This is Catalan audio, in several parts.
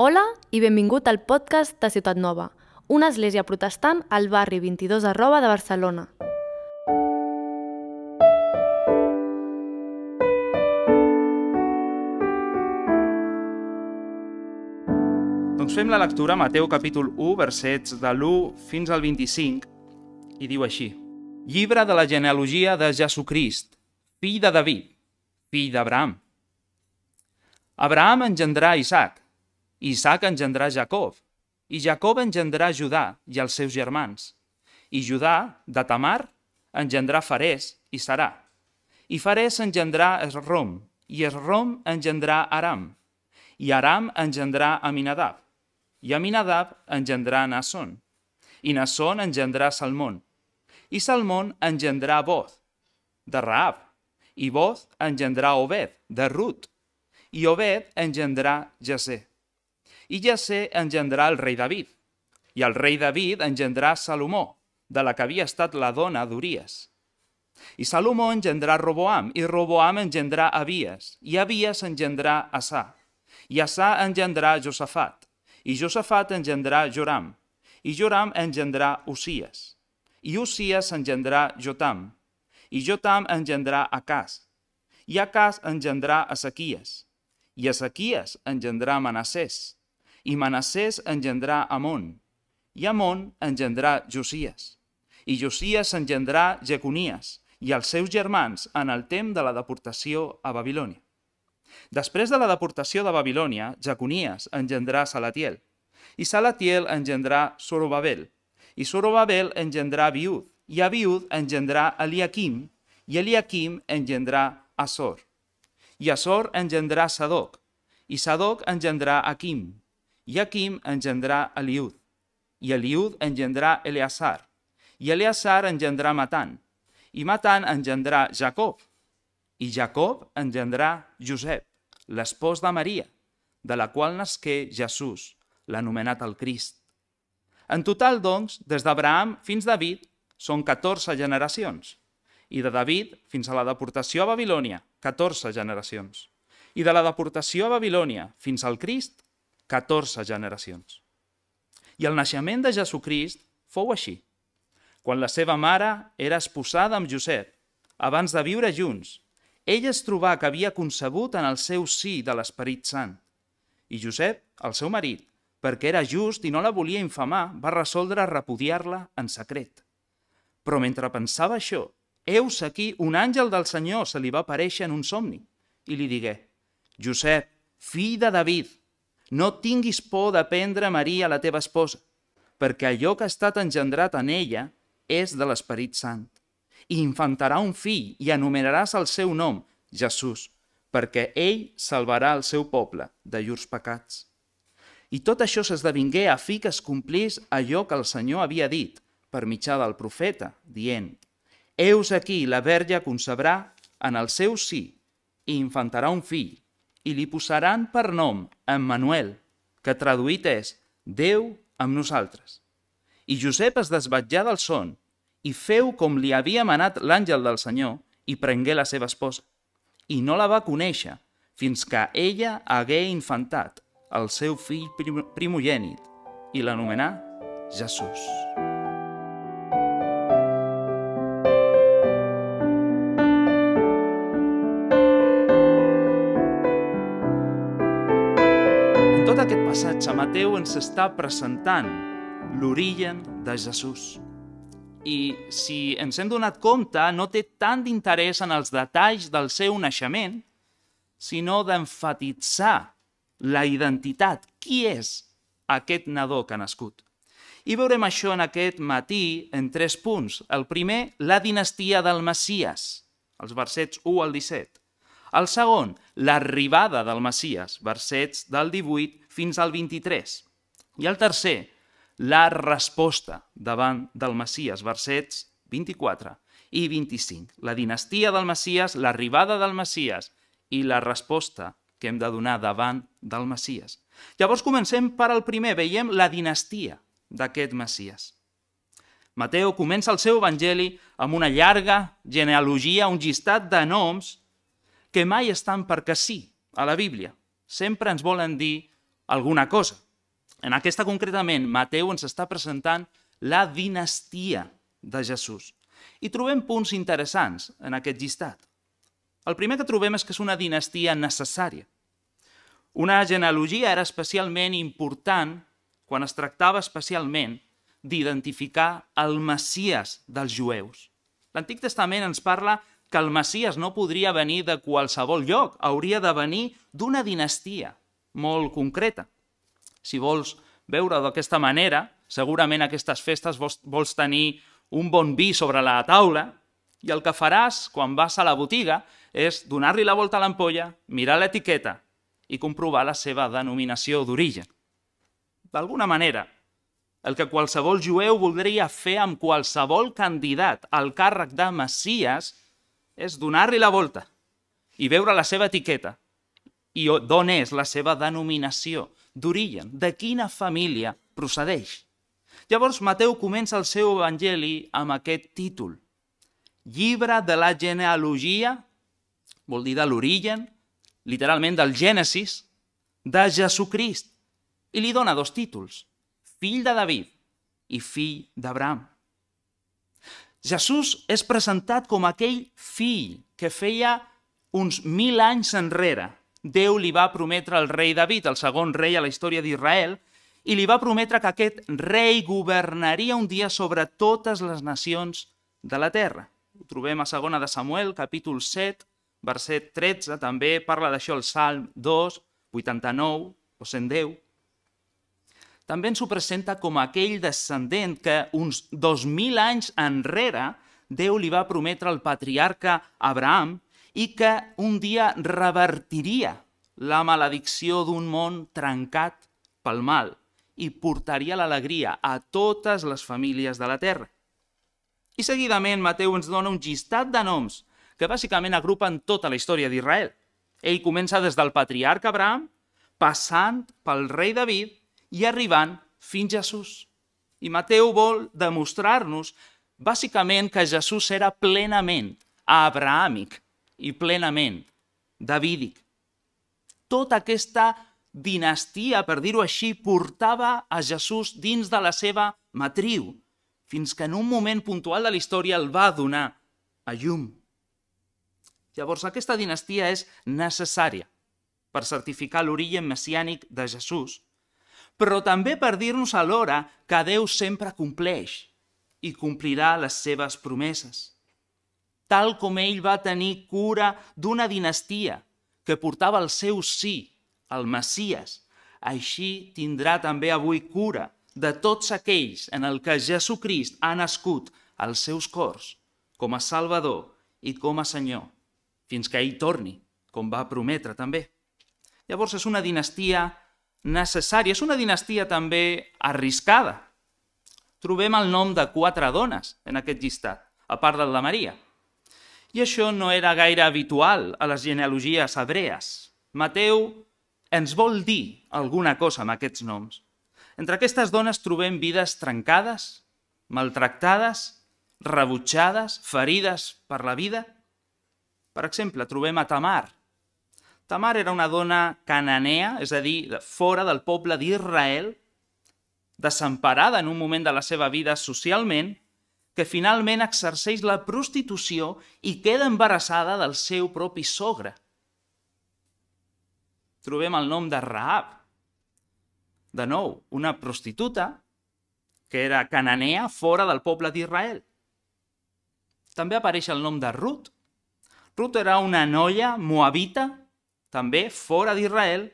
Hola i benvingut al podcast de Ciutat Nova, una església protestant al barri 22 arroba de Barcelona. Doncs fem la lectura a Mateu capítol 1, versets de l'1 fins al 25, i diu així. Llibre de la genealogia de Jesucrist, fill de David, fill d'Abraham. Abraham engendrà Isaac, Isaac engendrà Jacob, i Jacob engendrà Judà i els seus germans. I Judà, de Tamar, engendrà Farès i Sarà. I Farès engendrà Esrom, i Esrom engendrà Aram. I Aram engendrà Aminadab. I Aminadab engendrà Nasson. I Nasson engendrà Salmón. I Salmón engendrà Boz, de Raab. I Boz engendrà Obed, de Rut. I Obed engendrà Jasé. I Jasé engendrà el rei David. I el rei David engendrà Salomó, de la que havia estat la dona d'Uries. I Salomó engendrà Roboam, i Roboam engendrà Abies, i Abies engendrà Assà. I Assà engendrà Josafat, i Josafat engendrà Joram, i Joram engendrà Usies. I Usies engendrà Jotam, i Jotam engendrà Acàs, i Acàs engendrà Ezequies, i Ezequies engendrà Manassès, i Manassès engendrà Amon, i Amon engendrà Josies, i Josies engendrà Jeconies i els seus germans en el temps de la deportació a Babilònia. Després de la deportació de Babilònia, Jeconies engendrà Salatiel, i Salatiel engendrà Zorobabel, i Zorobabel engendrà Abiud, i Abiud engendrà Eliakim, i Eliakim engendrà Azor. I Azor engendrà Sadoc, i Sadoc engendrà Akim, i Akim engendrà Eliud, i Eliud engendrà Eleazar, i Eleazar engendrà Matan, i Matan engendrà Jacob, i Jacob engendrà Josep, l'espòs de Maria, de la qual nasqué Jesús, l'anomenat el Crist. En total, doncs, des d'Abraham fins a David, són 14 generacions, i de David fins a la deportació a Babilònia, 14 generacions, i de la deportació a Babilònia fins al Crist, 14 generacions. I el naixement de Jesucrist fou així. Quan la seva mare era esposada amb Josep, abans de viure junts, ell es trobà que havia concebut en el seu sí de l'Esperit Sant. I Josep, el seu marit, perquè era just i no la volia infamar, va resoldre repudiar-la en secret. Però mentre pensava això, heus aquí un àngel del Senyor se li va aparèixer en un somni i li digué Josep, fill de David, no tinguis por de prendre Maria, la teva esposa, perquè allò que ha estat engendrat en ella és de l'Esperit Sant. I infantarà un fill i anomenaràs el seu nom, Jesús, perquè ell salvarà el seu poble de llurs pecats. I tot això s'esdevingué a fi que es complís allò que el Senyor havia dit per mitjà del profeta, dient Heus aquí, la verge concebrà en el seu sí i infantarà un fill, i li posaran per nom Emmanuel, que traduït és Déu amb nosaltres. I Josep es desvetjà del son i feu com li havia manat l'àngel del Senyor i prengué la seva esposa. I no la va conèixer fins que ella hagué infantat el seu fill prim primogènit i l'anomenà Jesús. En passatge, Mateu ens està presentant l'origen de Jesús. I si ens hem donat compte, no té tant d'interès en els detalls del seu naixement, sinó d'enfatitzar la identitat. Qui és aquest nadó que ha nascut? I veurem això en aquest matí en tres punts. El primer, la dinastia del Messies, els versets 1 al 17. El segon, l'arribada del Messies, versets del 18 fins al 23. I el tercer, la resposta davant del Messies, versets 24 i 25. La dinastia del Messies, l'arribada del Messies i la resposta que hem de donar davant del Messies. Llavors comencem per al primer, veiem la dinastia d'aquest Messies. Mateu comença el seu evangeli amb una llarga genealogia, un llistat de noms que mai estan perquè sí a la Bíblia. Sempre ens volen dir alguna cosa. En aquesta concretament, Mateu ens està presentant la dinastia de Jesús. I trobem punts interessants en aquest llistat. El primer que trobem és que és una dinastia necessària. Una genealogia era especialment important quan es tractava especialment d'identificar el Messies dels jueus. L'Antic Testament ens parla que el Messies no podria venir de qualsevol lloc, hauria de venir d'una dinastia molt concreta. Si vols veure d'aquesta manera, segurament aquestes festes vols, vols tenir un bon vi sobre la taula i el que faràs quan vas a la botiga és donar-li la volta a l'ampolla, mirar l'etiqueta i comprovar la seva denominació d'origen. D'alguna manera, el que qualsevol jueu voldria fer amb qualsevol candidat al càrrec de Messies és donar-li la volta i veure la seva etiqueta i d'on és la seva denominació d'origen, de quina família procedeix. Llavors Mateu comença el seu evangeli amb aquest títol. Llibre de la genealogia, vol dir de l'origen, literalment del Gènesis, de Jesucrist. I li dona dos títols, fill de David i fill d'Abraham. Jesús és presentat com aquell fill que feia uns mil anys enrere. Déu li va prometre al rei David, el segon rei a la història d'Israel, i li va prometre que aquest rei governaria un dia sobre totes les nacions de la terra. Ho trobem a segona de Samuel, capítol 7, verset 13, també parla d'això el Salm 2, 89 o 110. També ens ho presenta com aquell descendent que uns 2.000 anys enrere Déu li va prometre al patriarca Abraham i que un dia revertiria la maledicció d'un món trencat pel mal i portaria l'alegria a totes les famílies de la terra. I seguidament Mateu ens dona un llistat de noms que bàsicament agrupen tota la història d'Israel. Ell comença des del patriarca Abraham, passant pel rei David i arribant fins a Jesús. I Mateu vol demostrar-nos bàsicament que Jesús era plenament abrahàmic i plenament davídic. Tota aquesta dinastia, per dir-ho així, portava a Jesús dins de la seva matriu, fins que en un moment puntual de la història el va donar a llum. Llavors, aquesta dinastia és necessària per certificar l'origen messiànic de Jesús, però també per dir-nos alhora que Déu sempre compleix i complirà les seves promeses. Tal com ell va tenir cura d'una dinastia que portava el seu sí el Messies, així tindrà també avui cura de tots aquells en el que Jesucrist ha nascut als seus cors com a Salvador i com a Senyor, fins que ell torni, com va prometre també. Llavors és una dinastia necessària, és una dinastia també arriscada. Trobem el nom de quatre dones en aquest llistat, a part del de Maria. I això no era gaire habitual a les genealogies hebrees. Mateu ens vol dir alguna cosa amb aquests noms. Entre aquestes dones trobem vides trencades, maltractades, rebutjades, ferides per la vida. Per exemple, trobem a Tamar. Tamar era una dona cananea, és a dir, fora del poble d'Israel, desemparada en un moment de la seva vida socialment, que finalment exerceix la prostitució i queda embarassada del seu propi sogre trobem el nom de Raab. De nou, una prostituta que era cananea fora del poble d'Israel. També apareix el nom de Ruth. Ruth era una noia moabita, també fora d'Israel.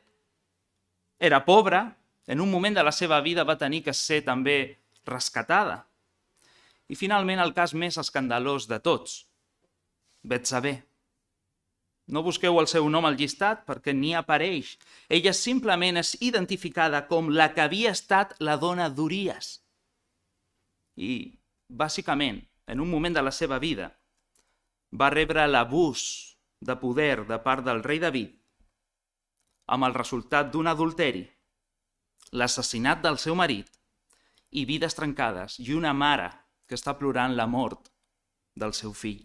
Era pobra, en un moment de la seva vida va tenir que ser també rescatada. I finalment el cas més escandalós de tots, Betsabé. No busqueu el seu nom al llistat perquè ni apareix. Ella simplement és identificada com la que havia estat la dona d'Urias. I, bàsicament, en un moment de la seva vida, va rebre l'abús de poder de part del rei David amb el resultat d'un adulteri, l'assassinat del seu marit i vides trencades i una mare que està plorant la mort del seu fill.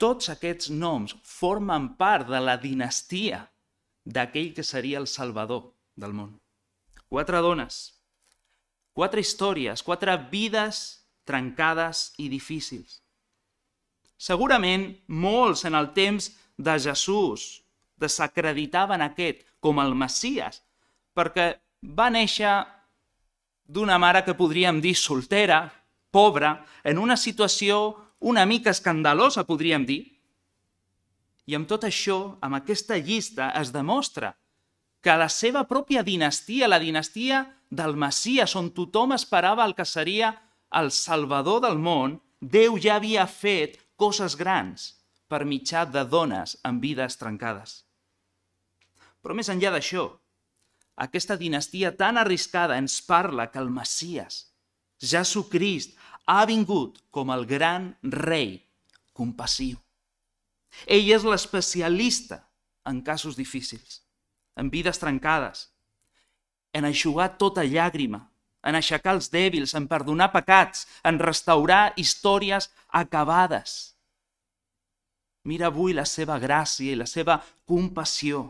Tots aquests noms formen part de la dinastia d'aquell que seria el salvador del món. Quatre dones, quatre històries, quatre vides trencades i difícils. Segurament molts en el temps de Jesús desacreditaven aquest com el Messias, perquè va néixer d'una mare que podríem dir soltera, pobra, en una situació una mica escandalosa, podríem dir. I amb tot això, amb aquesta llista, es demostra que la seva pròpia dinastia, la dinastia del Messias, on tothom esperava el que seria el salvador del món, Déu ja havia fet coses grans per mitjà de dones amb vides trencades. Però més enllà d'això, aquesta dinastia tan arriscada ens parla que el Messias, Jesucrist, ha vingut com el gran rei compassiu. Ell és l'especialista en casos difícils, en vides trencades, en aixugar tota llàgrima, en aixecar els dèbils, en perdonar pecats, en restaurar històries acabades. Mira avui la seva gràcia i la seva compassió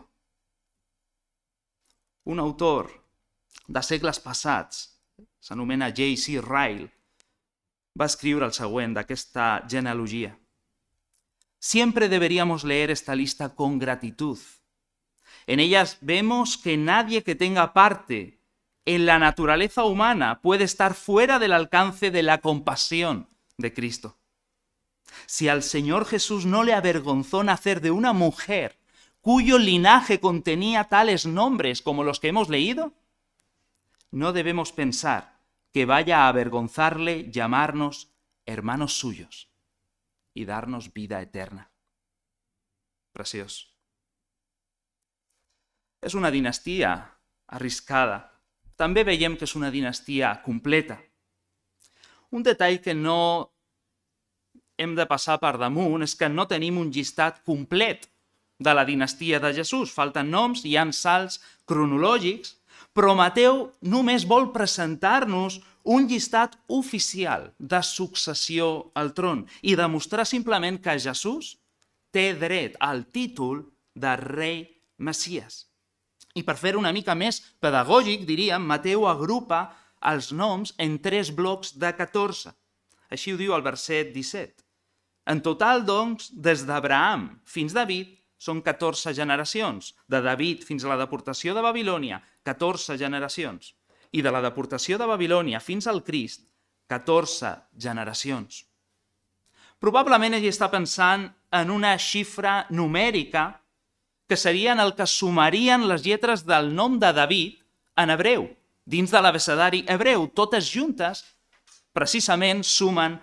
un autor de segles passats, s'anomena J.C. Ryle, va escriure el següent d'aquesta genealogia. Siempre deberíamos leer esta lista con gratitud. En ellas vemos que nadie que tenga parte en la naturaleza humana puede estar fuera del alcance de la compasión de Cristo. Si al Señor Jesús no le avergonzó nacer de una mujer cuyo linaje contenía tales nombres como los que hemos leído? No debemos pensar que vaya a avergonzarle llamarnos hermanos suyos y darnos vida eterna. Preciós. És una dinastia arriscada. També veiem que és una dinastia completa. Un detall que no hem de passar per damunt és que no tenim un llistat complet de la dinastia de Jesús. Falten noms, hi han salts cronològics, però Mateu només vol presentar-nos un llistat oficial de successió al tron i demostrar simplement que Jesús té dret al títol de rei Messias. I per fer una mica més pedagògic, diríem, Mateu agrupa els noms en tres blocs de 14. Així ho diu el verset 17. En total, doncs, des d'Abraham fins David, són 14 generacions. De David fins a la deportació de Babilònia, 14 generacions. I de la deportació de Babilònia fins al Crist, 14 generacions. Probablement ell està pensant en una xifra numèrica que serien el que sumarien les lletres del nom de David en hebreu, dins de l'abecedari hebreu. Totes juntes, precisament, sumen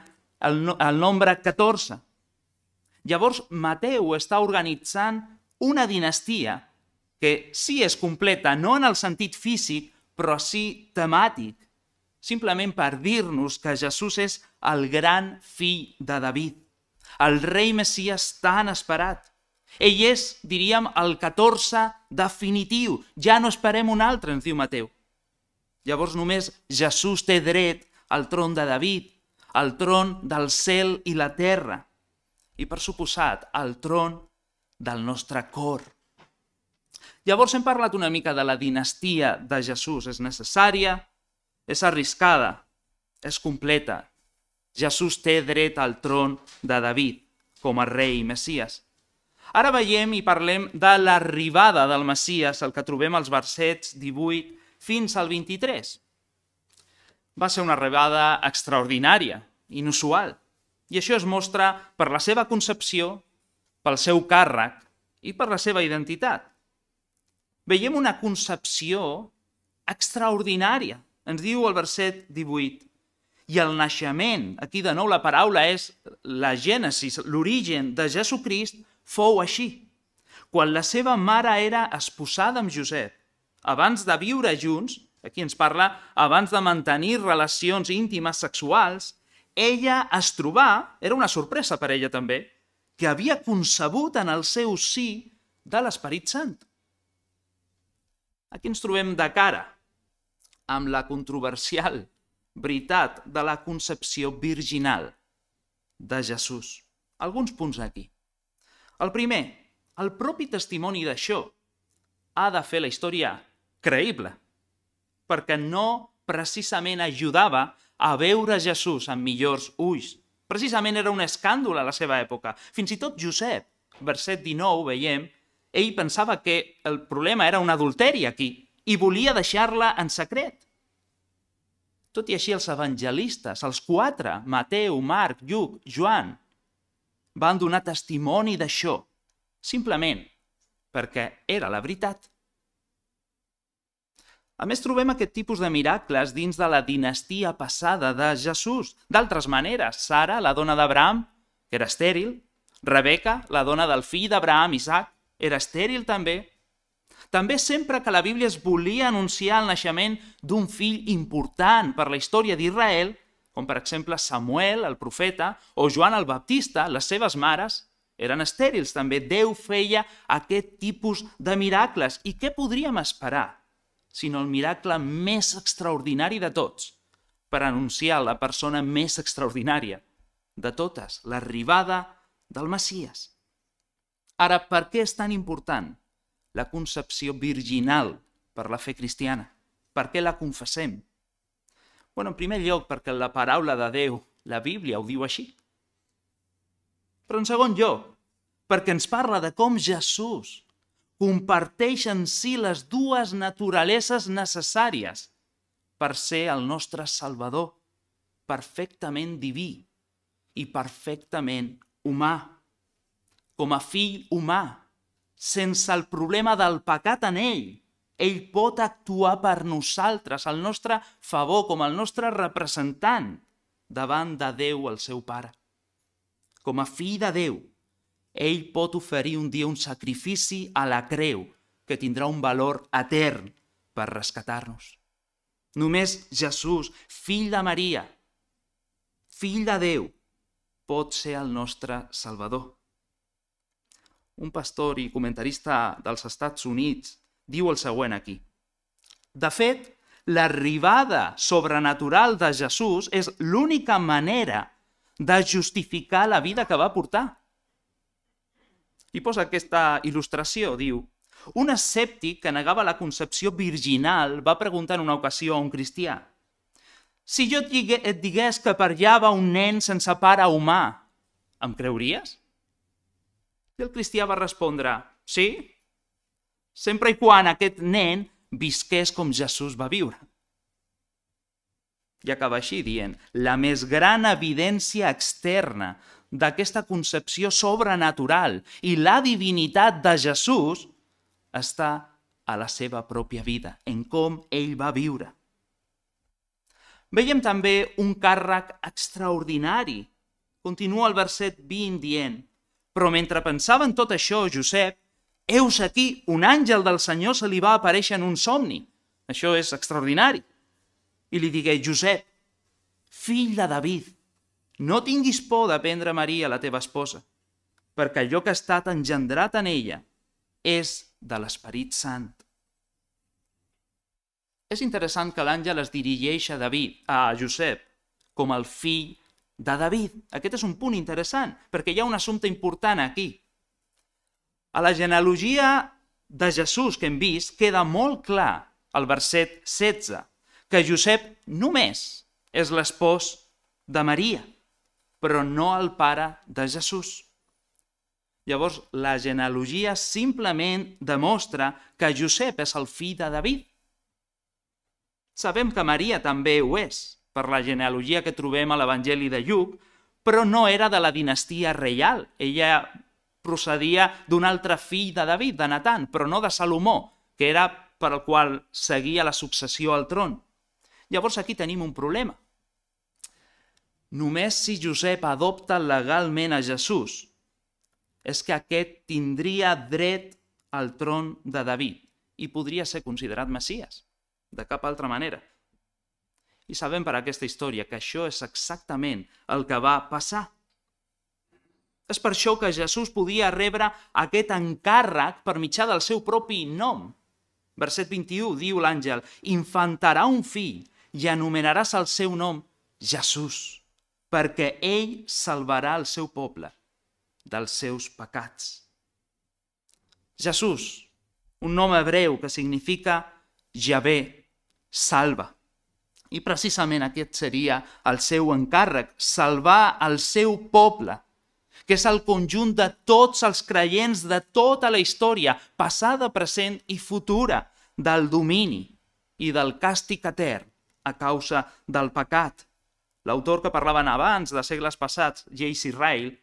el, el nombre 14. Llavors, Mateu està organitzant una dinastia que sí és completa, no en el sentit físic, però sí temàtic, simplement per dir-nos que Jesús és el gran fill de David, el rei Messias tan esperat. Ell és, diríem, el 14 definitiu. Ja no esperem un altre, ens diu Mateu. Llavors només Jesús té dret al tron de David, al tron del cel i la terra i, per suposat, al tron del nostre cor. Llavors hem parlat una mica de la dinastia de Jesús. És necessària, és arriscada, és completa. Jesús té dret al tron de David com a rei i Messias. Ara veiem i parlem de l'arribada del Messias, el que trobem als versets 18 fins al 23. Va ser una arribada extraordinària, inusual. I això es mostra per la seva concepció, pel seu càrrec i per la seva identitat. Veiem una concepció extraordinària. Ens diu el verset 18. I el naixement, aquí de nou la paraula és la gènesis, l'origen de Jesucrist, fou així. Quan la seva mare era esposada amb Josep, abans de viure junts, aquí ens parla abans de mantenir relacions íntimes sexuals, ella es trobà, era una sorpresa per ella també, que havia concebut en el seu sí de l'Esperit Sant. Aquí ens trobem de cara amb la controversial veritat de la concepció virginal de Jesús. Alguns punts aquí. El primer, el propi testimoni d'això ha de fer la història creïble, perquè no precisament ajudava a veure Jesús amb millors ulls. Precisament era un escàndol a la seva època. Fins i tot Josep, verset 19, veiem, ell pensava que el problema era un adulteri aquí i volia deixar-la en secret. Tot i així els evangelistes, els quatre, Mateu, Marc, Lluc, Joan, van donar testimoni d'això, simplement perquè era la veritat. A més, trobem aquest tipus de miracles dins de la dinastia passada de Jesús. D'altres maneres, Sara, la dona d'Abraham, era estèril, Rebeca, la dona del fill d'Abraham, Isaac, era estèril també. També sempre que la Bíblia es volia anunciar el naixement d'un fill important per la història d'Israel, com per exemple Samuel, el profeta, o Joan el Baptista, les seves mares, eren estèrils també. Déu feia aquest tipus de miracles. I què podríem esperar sinó el miracle més extraordinari de tots, per anunciar la persona més extraordinària de totes, l'arribada del Messies. Ara, per què és tan important la concepció virginal per la fe cristiana? Per què la confessem? Bueno, en primer lloc, perquè la paraula de Déu, la Bíblia, ho diu així. Però en segon lloc, perquè ens parla de com Jesús comparteix en si les dues naturaleses necessàries per ser el nostre Salvador, perfectament diví i perfectament humà. Com a fill humà, sense el problema del pecat en ell, ell pot actuar per nosaltres, al nostre favor, com el nostre representant davant de Déu, el seu Pare. Com a fill de Déu, ell pot oferir un dia un sacrifici a la creu que tindrà un valor etern per rescatar-nos. Només Jesús, fill de Maria, fill de Déu, pot ser el nostre Salvador. Un pastor i comentarista dels Estats Units diu el següent aquí. De fet, l'arribada sobrenatural de Jesús és l'única manera de justificar la vida que va portar. I posa aquesta il·lustració, diu, un escèptic que negava la concepció virginal va preguntar en una ocasió a un cristià si jo et digués que per allà va un nen sense pare humà, em creuries? I el cristià va respondre, sí, sempre i quan aquest nen visqués com Jesús va viure. I acaba així dient, la més gran evidència externa d'aquesta concepció sobrenatural i la divinitat de Jesús està a la seva pròpia vida, en com ell va viure. Veiem també un càrrec extraordinari. Continua el verset 20 dient «Però mentre pensava en tot això, Josep, heus aquí, un àngel del Senyor se li va aparèixer en un somni. Això és extraordinari. I li digué, Josep, fill de David, no tinguis por de prendre Maria, la teva esposa, perquè allò que ha estat engendrat en ella és de l'Esperit Sant. És interessant que l'àngel es dirigeix a David, a Josep, com el fill de David. Aquest és un punt interessant, perquè hi ha un assumpte important aquí. A la genealogia de Jesús que hem vist, queda molt clar, al verset 16, que Josep només és l'espòs de Maria però no el pare de Jesús. Llavors, la genealogia simplement demostra que Josep és el fill de David. Sabem que Maria també ho és, per la genealogia que trobem a l'Evangeli de Lluc, però no era de la dinastia reial. Ella procedia d'un altre fill de David, de Natan, però no de Salomó, que era per al qual seguia la successió al tron. Llavors aquí tenim un problema Només si Josep adopta legalment a Jesús és que aquest tindria dret al tron de David i podria ser considerat Messies, de cap altra manera. I sabem per aquesta història que això és exactament el que va passar. És per això que Jesús podia rebre aquest encàrrec per mitjà del seu propi nom. Verset 21 diu l'àngel, infantarà un fill i anomenaràs el seu nom Jesús perquè ell salvarà el seu poble dels seus pecats. Jesús un nom hebreu que significa Javé, salva. I precisament aquest seria el seu encàrrec, salvar el seu poble, que és el conjunt de tots els creients de tota la història, passada, present i futura, del domini i del càstig etern a causa del pecat. L'autor que parlaven abans, de segles passats, J.C. Ryle,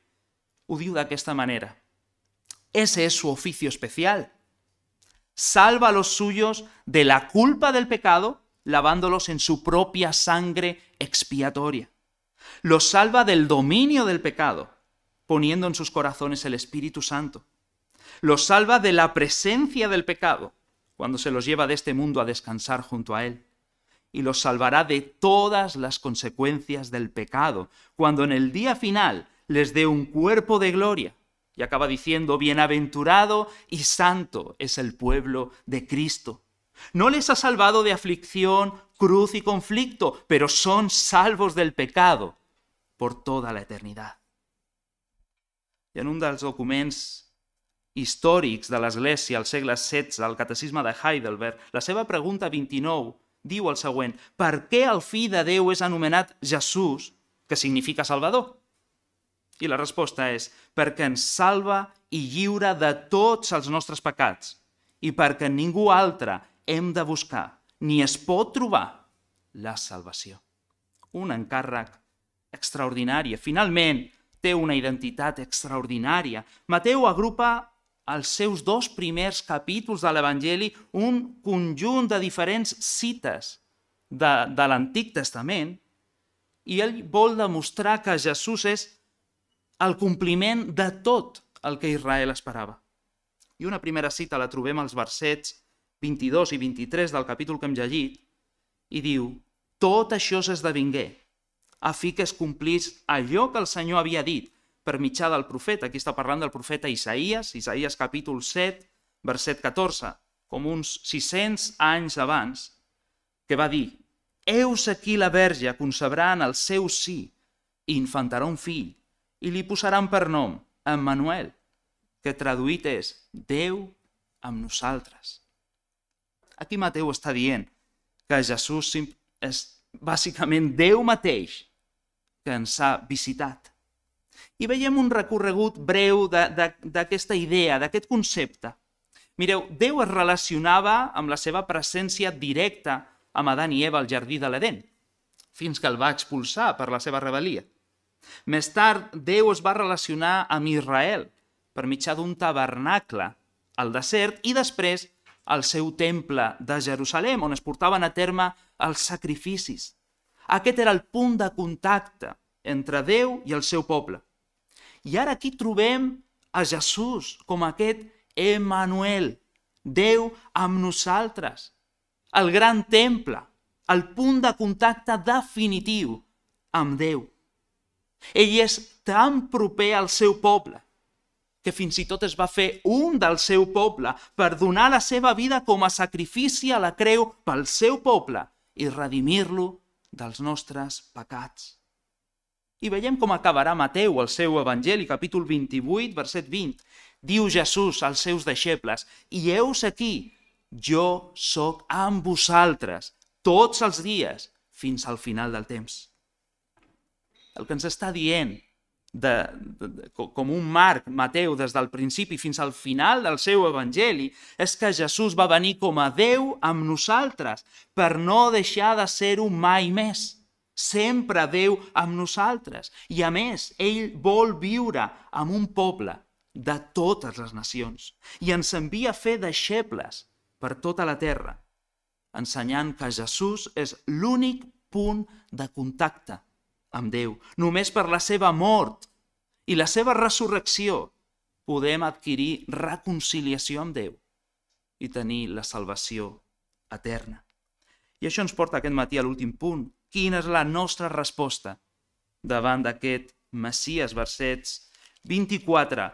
ho diu d'aquesta manera. Ese es su oficio especial. Salva a los suyos de la culpa del pecado, lavándolos en su propia sangre expiatoria. Los salva del dominio del pecado, poniendo en sus corazones el Espíritu Santo. Los salva de la presencia del pecado, cuando se los lleva de este mundo a descansar junto a Él. Y los salvará de todas las consecuencias del pecado, cuando en el día final les dé un cuerpo de gloria. Y acaba diciendo, bienaventurado y santo es el pueblo de Cristo. No les ha salvado de aflicción, cruz y conflicto, pero son salvos del pecado por toda la eternidad. I en un dels documents històrics de l'Església al segle XVI, el Catecisme de Heidelberg, la seva pregunta 29 diu el següent, per què el fill de Déu és anomenat Jesús, que significa Salvador? I la resposta és, perquè ens salva i lliura de tots els nostres pecats i perquè ningú altre hem de buscar ni es pot trobar la salvació. Un encàrrec extraordinari. Finalment, té una identitat extraordinària. Mateu agrupa als seus dos primers capítols de l'Evangeli un conjunt de diferents cites de, de l'Antic Testament i ell vol demostrar que Jesús és el compliment de tot el que Israel esperava. I una primera cita la trobem als versets 22 i 23 del capítol que hem llegit i diu «Tot això s'esdevingué a fi que es complís allò que el Senyor havia dit per mitjà del profeta. Aquí està parlant del profeta Isaías, Isaías capítol 7, verset 14, com uns 600 anys abans, que va dir «Eus aquí la verge concebrà en el seu sí i infantarà un fill i li posaran per nom Emmanuel, que traduït és Déu amb nosaltres. Aquí Mateu està dient que Jesús és bàsicament Déu mateix que ens ha visitat i veiem un recorregut breu d'aquesta idea, d'aquest concepte. Mireu, Déu es relacionava amb la seva presència directa amb Adán i Eva al jardí de l'Eden, fins que el va expulsar per la seva rebel·lia. Més tard, Déu es va relacionar amb Israel per mitjà d'un tabernacle al desert i després al seu temple de Jerusalem, on es portaven a terme els sacrificis. Aquest era el punt de contacte entre Déu i el seu poble. I ara aquí trobem a Jesús com aquest Emmanuel, Déu amb nosaltres, el gran temple, el punt de contacte definitiu amb Déu. Ell és tan proper al seu poble que fins i tot es va fer un del seu poble per donar la seva vida com a sacrifici a la creu pel seu poble i redimir-lo dels nostres pecats. I veiem com acabarà Mateu, el seu Evangeli, capítol 28, verset 20. Diu Jesús als seus deixebles, i heus aquí, jo sóc amb vosaltres tots els dies fins al final del temps. El que ens està dient de, de, de, com un marc, Mateu, des del principi fins al final del seu evangeli, és que Jesús va venir com a Déu amb nosaltres per no deixar de ser-ho mai més sempre Déu amb nosaltres. I a més, ell vol viure amb un poble de totes les nacions i ens envia a fer deixebles per tota la terra, ensenyant que Jesús és l'únic punt de contacte amb Déu. Només per la seva mort i la seva resurrecció podem adquirir reconciliació amb Déu i tenir la salvació eterna. I això ens porta aquest matí a l'últim punt, quina és la nostra resposta davant d'aquest Messies, versets 24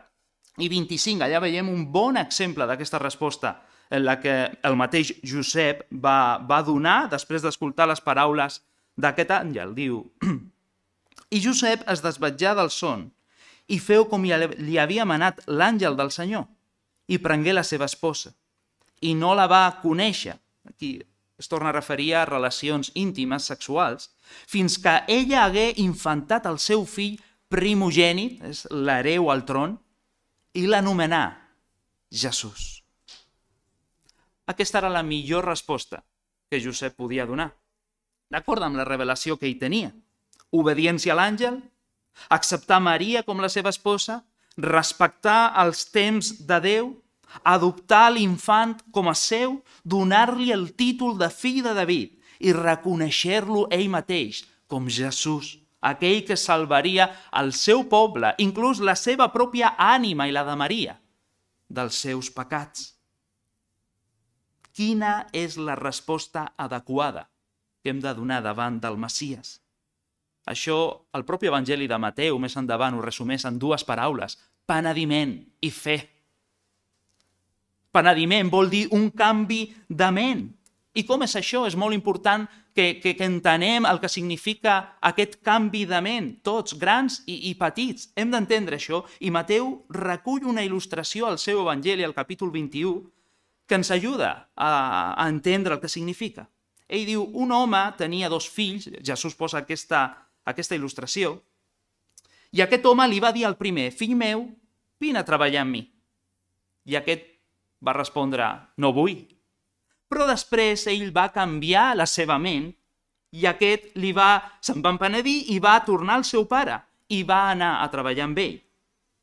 i 25. Allà veiem un bon exemple d'aquesta resposta en la que el mateix Josep va, va donar després d'escoltar les paraules d'aquest àngel. Diu, i Josep es desvetjà del son i feu com li havia manat l'àngel del Senyor i prengué la seva esposa. i no la va conèixer. Aquí es torna a referir a relacions íntimes, sexuals, fins que ella hagué infantat el seu fill primogènit, és l'hereu al tron, i l'anomenà Jesús. Aquesta era la millor resposta que Josep podia donar, d'acord amb la revelació que ell tenia. Obediència a l'àngel, acceptar Maria com la seva esposa, respectar els temps de Déu adoptar l'infant com a seu, donar-li el títol de fill de David i reconèixer-lo ell mateix com Jesús, aquell que salvaria el seu poble, inclús la seva pròpia ànima i la de Maria, dels seus pecats. Quina és la resposta adequada que hem de donar davant del Messies? Això, el propi Evangeli de Mateu, més endavant, ho resumeix en dues paraules, penediment i fe. Penediment vol dir un canvi de ment. I com és això? És molt important que, que, que entenem el que significa aquest canvi de ment, tots, grans i, i petits. Hem d'entendre això i Mateu recull una il·lustració al seu Evangeli, al capítol 21, que ens ajuda a, a entendre el que significa. Ell diu, un home tenia dos fills, Jesús posa aquesta, aquesta il·lustració, i aquest home li va dir al primer, fill meu, vine a treballar amb mi. I aquest va respondre, no vull. Però després ell va canviar la seva ment i aquest li va, se'n va empenedir i va tornar al seu pare i va anar a treballar amb ell.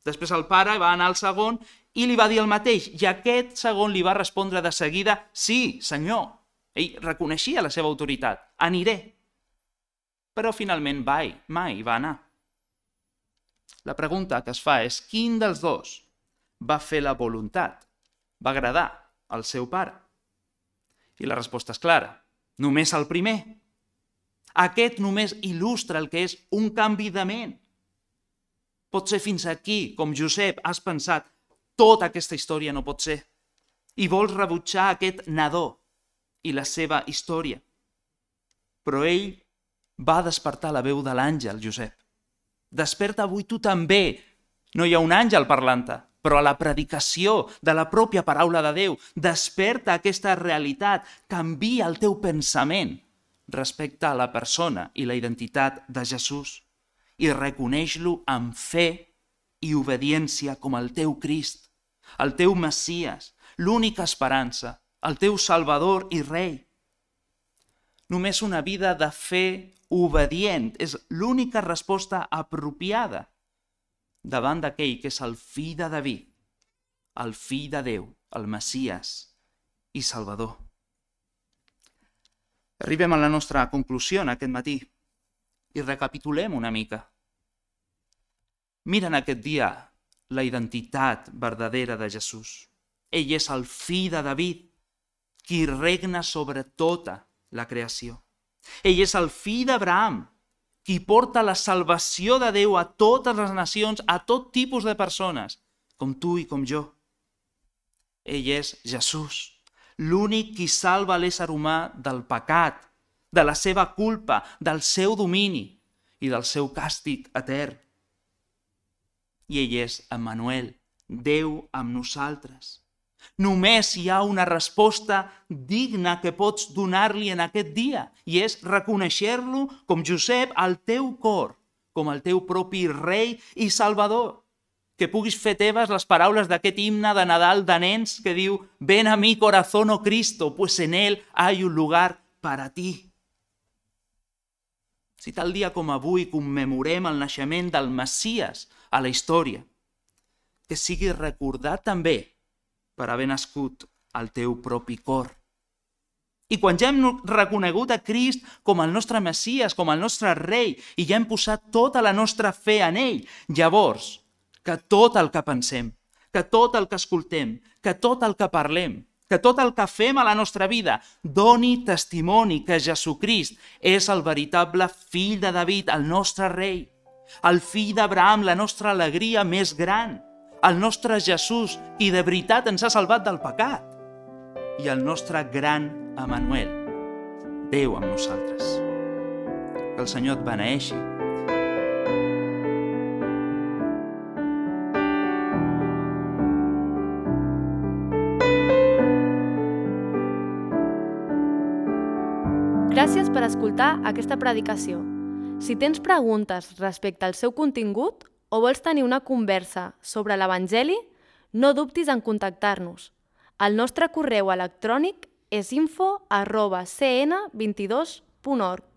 Després el pare va anar al segon i li va dir el mateix i aquest segon li va respondre de seguida, sí, senyor. Ell reconeixia la seva autoritat, aniré. Però finalment mai, mai va anar. La pregunta que es fa és quin dels dos va fer la voluntat va agradar al seu pare? I la resposta és clara. Només el primer. Aquest només il·lustra el que és un canvi de ment. Pot ser fins aquí, com Josep, has pensat, tota aquesta història no pot ser. I vols rebutjar aquest nadó i la seva història. Però ell va despertar la veu de l'àngel, Josep. Desperta avui tu també. No hi ha un àngel parlant-te, però la predicació de la pròpia paraula de Déu desperta aquesta realitat, canvia el teu pensament respecte a la persona i la identitat de Jesús i reconeix-lo amb fe i obediència com el teu Crist, el teu Messies, l'única esperança, el teu Salvador i Rei. Només una vida de fe obedient és l'única resposta apropiada davant d'aquell que és el fill de David, el fill de Déu, el Messias i Salvador. Arribem a la nostra conclusió en aquest matí i recapitulem una mica. Mira en aquest dia la identitat verdadera de Jesús. Ell és el fill de David, qui regna sobre tota la creació. Ell és el fill d'Abraham, qui porta la salvació de Déu a totes les nacions, a tot tipus de persones, com tu i com jo. Ell és Jesús, l'únic qui salva l'ésser humà del pecat, de la seva culpa, del seu domini i del seu càstig etern. I ell és Emmanuel, Déu amb nosaltres. Només hi ha una resposta digna que pots donar-li en aquest dia i és reconèixer-lo com Josep al teu cor, com el teu propi rei i salvador. Que puguis fer teves les paraules d'aquest himne de Nadal de nens que diu «Ven a mi corazón, oh Cristo, pues en él hay un lugar para ti». Si tal dia com avui commemorem el naixement del Messies a la història, que sigui recordat també per haver nascut al teu propi cor. I quan ja hem reconegut a Crist com el nostre Messies, com el nostre rei, i ja hem posat tota la nostra fe en ell, llavors, que tot el que pensem, que tot el que escoltem, que tot el que parlem, que tot el que fem a la nostra vida doni testimoni que Jesucrist és el veritable fill de David, el nostre rei, el fill d'Abraham, la nostra alegria més gran, el nostre Jesús i de veritat ens ha salvat del pecat. I el nostre gran Emanuel, Déu amb nosaltres. Que el Senyor et beneeixi, Gràcies per escoltar aquesta predicació. Si tens preguntes respecte al seu contingut o vols tenir una conversa sobre l'Evangeli, no dubtis en contactar-nos. El nostre correu electrònic és info arroba cn22.org.